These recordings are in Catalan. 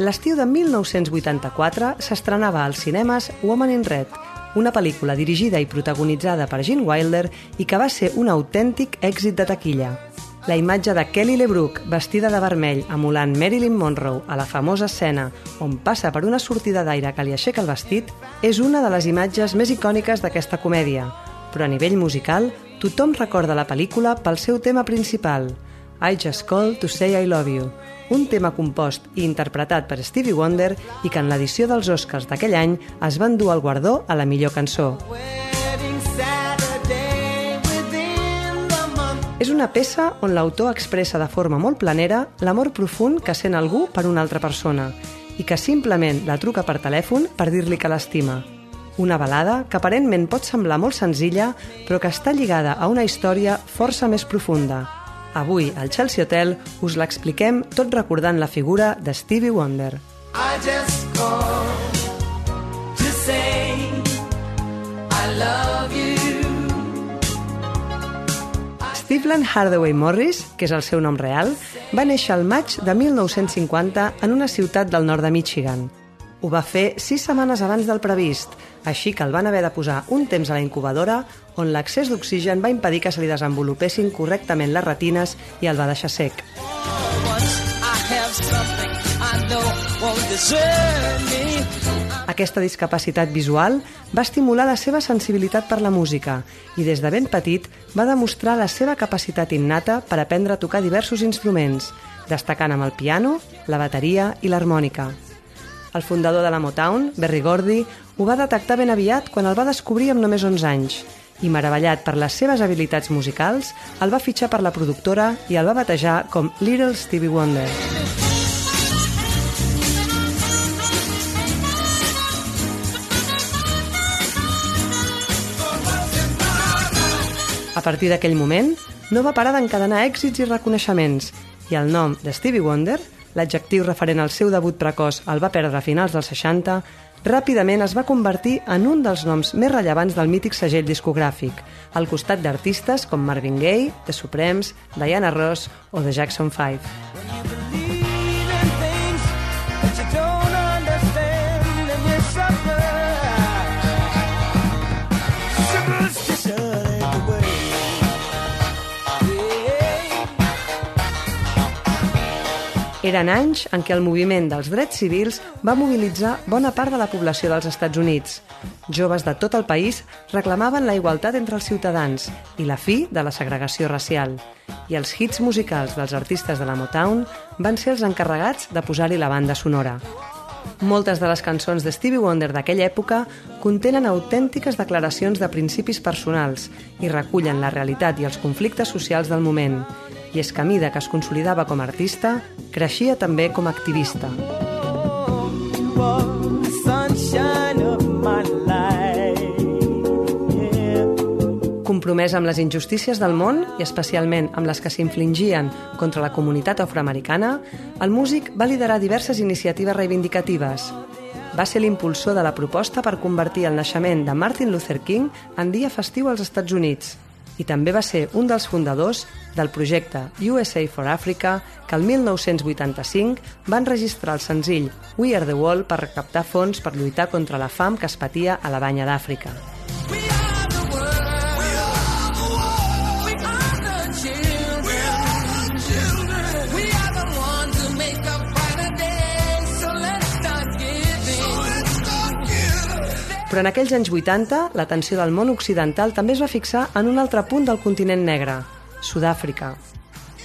L'estiu de 1984 s'estrenava als cinemes Woman in Red, una pel·lícula dirigida i protagonitzada per Gene Wilder i que va ser un autèntic èxit de taquilla. La imatge de Kelly LeBrook, vestida de vermell, emulant Marilyn Monroe a la famosa escena on passa per una sortida d'aire que li aixeca el vestit, és una de les imatges més icòniques d'aquesta comèdia. Però a nivell musical, tothom recorda la pel·lícula pel seu tema principal, I Just Called to Say I Love You, un tema compost i interpretat per Stevie Wonder i que en l'edició dels Oscars d'aquell any es van dur el guardó a la millor cançó. És una peça on l'autor expressa de forma molt planera l'amor profund que sent algú per una altra persona i que simplement la truca per telèfon per dir-li que l'estima. Una balada que aparentment pot semblar molt senzilla, però que està lligada a una història força més profunda. Avui, al Chelsea Hotel, us l'expliquem tot recordant la figura de Stevie Wonder. I just to say I love you. Stephen Hardaway Morris, que és el seu nom real, va néixer al maig de 1950 en una ciutat del nord de Michigan. Ho va fer sis setmanes abans del previst, així que el van haver de posar un temps a la incubadora on l'excés d'oxigen va impedir que se li desenvolupessin correctament les retines i el va deixar sec. Aquesta discapacitat visual va estimular la seva sensibilitat per la música i des de ben petit va demostrar la seva capacitat innata per aprendre a tocar diversos instruments, destacant amb el piano, la bateria i l'harmònica. El fundador de la Motown, Berry Gordy, ho va detectar ben aviat quan el va descobrir amb només 11 anys i, meravellat per les seves habilitats musicals, el va fitxar per la productora i el va batejar com Little Stevie Wonder. A partir d'aquell moment, no va parar d'encadenar èxits i reconeixements, i el nom de Stevie Wonder, l'adjectiu referent al seu debut precoç el va perdre a finals dels 60, ràpidament es va convertir en un dels noms més rellevants del mític segell discogràfic, al costat d'artistes com Marvin Gaye, The Supremes, Diana Ross o The Jackson 5. Eren anys en què el moviment dels drets civils va mobilitzar bona part de la població dels Estats Units. Joves de tot el país reclamaven la igualtat entre els ciutadans i la fi de la segregació racial. I els hits musicals dels artistes de la Motown van ser els encarregats de posar-hi la banda sonora. Moltes de les cançons de Stevie Wonder d'aquella època contenen autèntiques declaracions de principis personals i recullen la realitat i els conflictes socials del moment. I és que a mida que es consolidava com a artista, creixia també com a activista. Compromès amb les injustícies del món i especialment amb les que s'infligien contra la comunitat afroamericana, el músic va liderar diverses iniciatives reivindicatives. Va ser l'impulsor de la proposta per convertir el naixement de Martin Luther King en dia festiu als Estats Units i també va ser un dels fundadors del projecte USA for Africa que el 1985 van registrar el senzill We Are the World per recaptar fons per lluitar contra la fam que es patia a la banya d'Àfrica. Però en aquells anys 80, l'atenció del món occidental també es va fixar en un altre punt del continent negre, Sud-àfrica.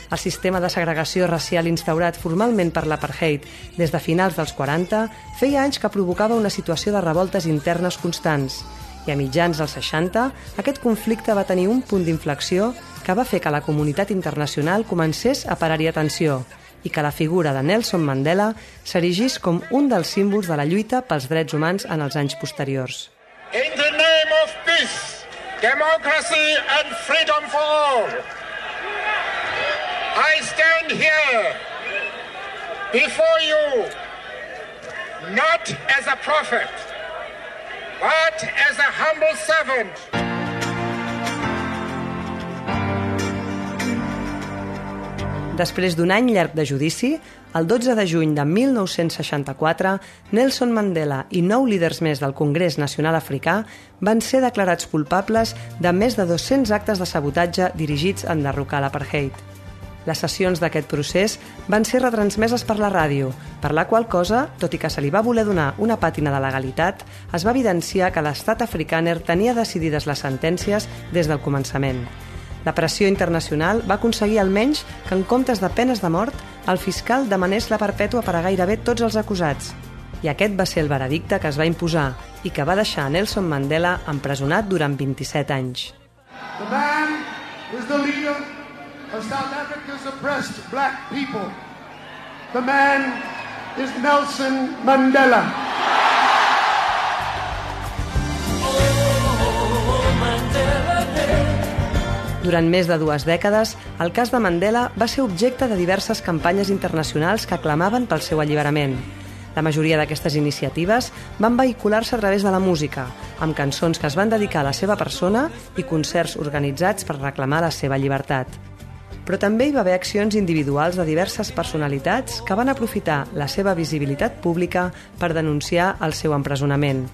El sistema de segregació racial instaurat formalment per l'apartheid des de finals dels 40 feia anys que provocava una situació de revoltes internes constants i a mitjans dels 60 aquest conflicte va tenir un punt d'inflexió que va fer que la comunitat internacional comencés a parar-hi atenció i que la figura de Nelson Mandela s'erigís com un dels símbols de la lluita pels drets humans en els anys posteriors. In the name of peace, democracy, and freedom for all, I stand here before you not as a prophet, but as a humble servant. Després d'un any llarg de judici, el 12 de juny de 1964, Nelson Mandela i nou líders més del Congrés Nacional Africà van ser declarats culpables de més de 200 actes de sabotatge dirigits a enderrocar l'apartheid. Les sessions d'aquest procés van ser retransmeses per la ràdio, per la qual cosa, tot i que se li va voler donar una pàtina de legalitat, es va evidenciar que l'estat africàner tenia decidides les sentències des del començament. La pressió internacional va aconseguir almenys que en comptes de penes de mort, el fiscal demanés la perpètua per a gairebé tots els acusats. I aquest va ser el veredicte que es va imposar i que va deixar Nelson Mandela empresonat durant 27 anys. The man is the leader of South Africa's oppressed black people. The man is Nelson Mandela. Durant més de dues dècades, el cas de Mandela va ser objecte de diverses campanyes internacionals que clamaven pel seu alliberament. La majoria d'aquestes iniciatives van vehicular-se a través de la música, amb cançons que es van dedicar a la seva persona i concerts organitzats per reclamar la seva llibertat. Però també hi va haver accions individuals de diverses personalitats que van aprofitar la seva visibilitat pública per denunciar el seu empresonament.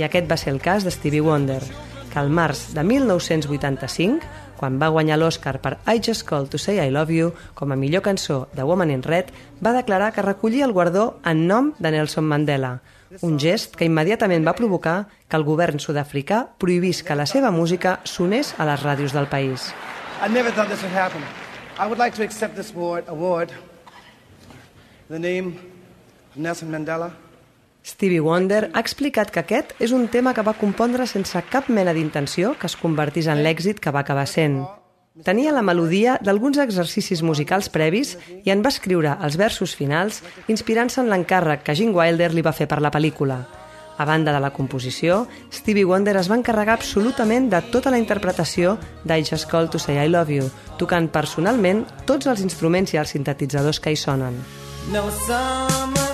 I aquest va ser el cas de Stevie Wonder, que al març de 1985 quan va guanyar l'Oscar per I Just Called to Say I Love You com a millor cançó de Woman in Red, va declarar que recollia el guardó en nom de Nelson Mandela, un gest que immediatament va provocar que el govern sud-africà prohibís que la seva música sonés a les ràdios del país. I never thought this would happen. I would like to accept this award, award the name of Nelson Mandela. Stevie Wonder ha explicat que aquest és un tema que va compondre sense cap mena d'intenció que es convertís en l'èxit que va acabar sent. Tenia la melodia d'alguns exercicis musicals previs i en va escriure els versos finals inspirant-se en l'encàrrec que Gene Wilder li va fer per la pel·lícula. A banda de la composició, Stevie Wonder es va encarregar absolutament de tota la interpretació d'I Just Call to Say I Love You, tocant personalment tots els instruments i els sintetitzadors que hi sonen. No summer's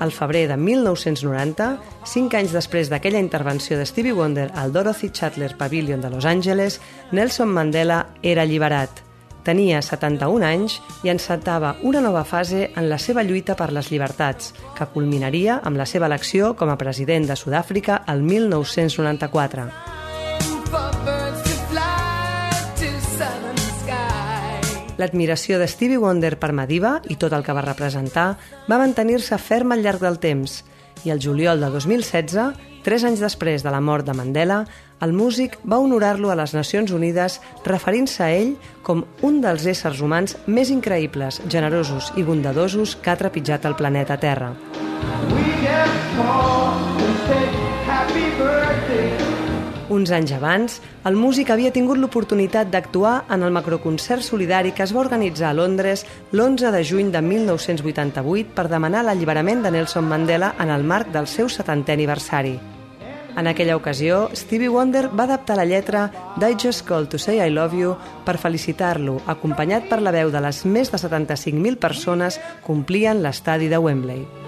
Al febrer de 1990, cinc anys després d'aquella intervenció de Stevie Wonder al Dorothy Chandler Pavilion de Los Angeles, Nelson Mandela era alliberat. Tenia 71 anys i encetava una nova fase en la seva lluita per les llibertats, que culminaria amb la seva elecció com a president de Sud-àfrica el 1994. L'admiració de Stevie Wonder per Madiba i tot el que va representar va mantenir-se ferma al llarg del temps i el juliol de 2016, tres anys després de la mort de Mandela, el músic va honorar-lo a les Nacions Unides referint-se a ell com un dels éssers humans més increïbles, generosos i bondadosos que ha trepitjat el planeta Terra. We just Uns anys abans, el músic havia tingut l'oportunitat d'actuar en el macroconcert solidari que es va organitzar a Londres l'11 de juny de 1988 per demanar l'alliberament de Nelson Mandela en el marc del seu 70è aniversari. En aquella ocasió, Stevie Wonder va adaptar la lletra d'I Just Call to Say I Love You per felicitar-lo, acompanyat per la veu de les més de 75.000 persones que omplien l'estadi de Wembley.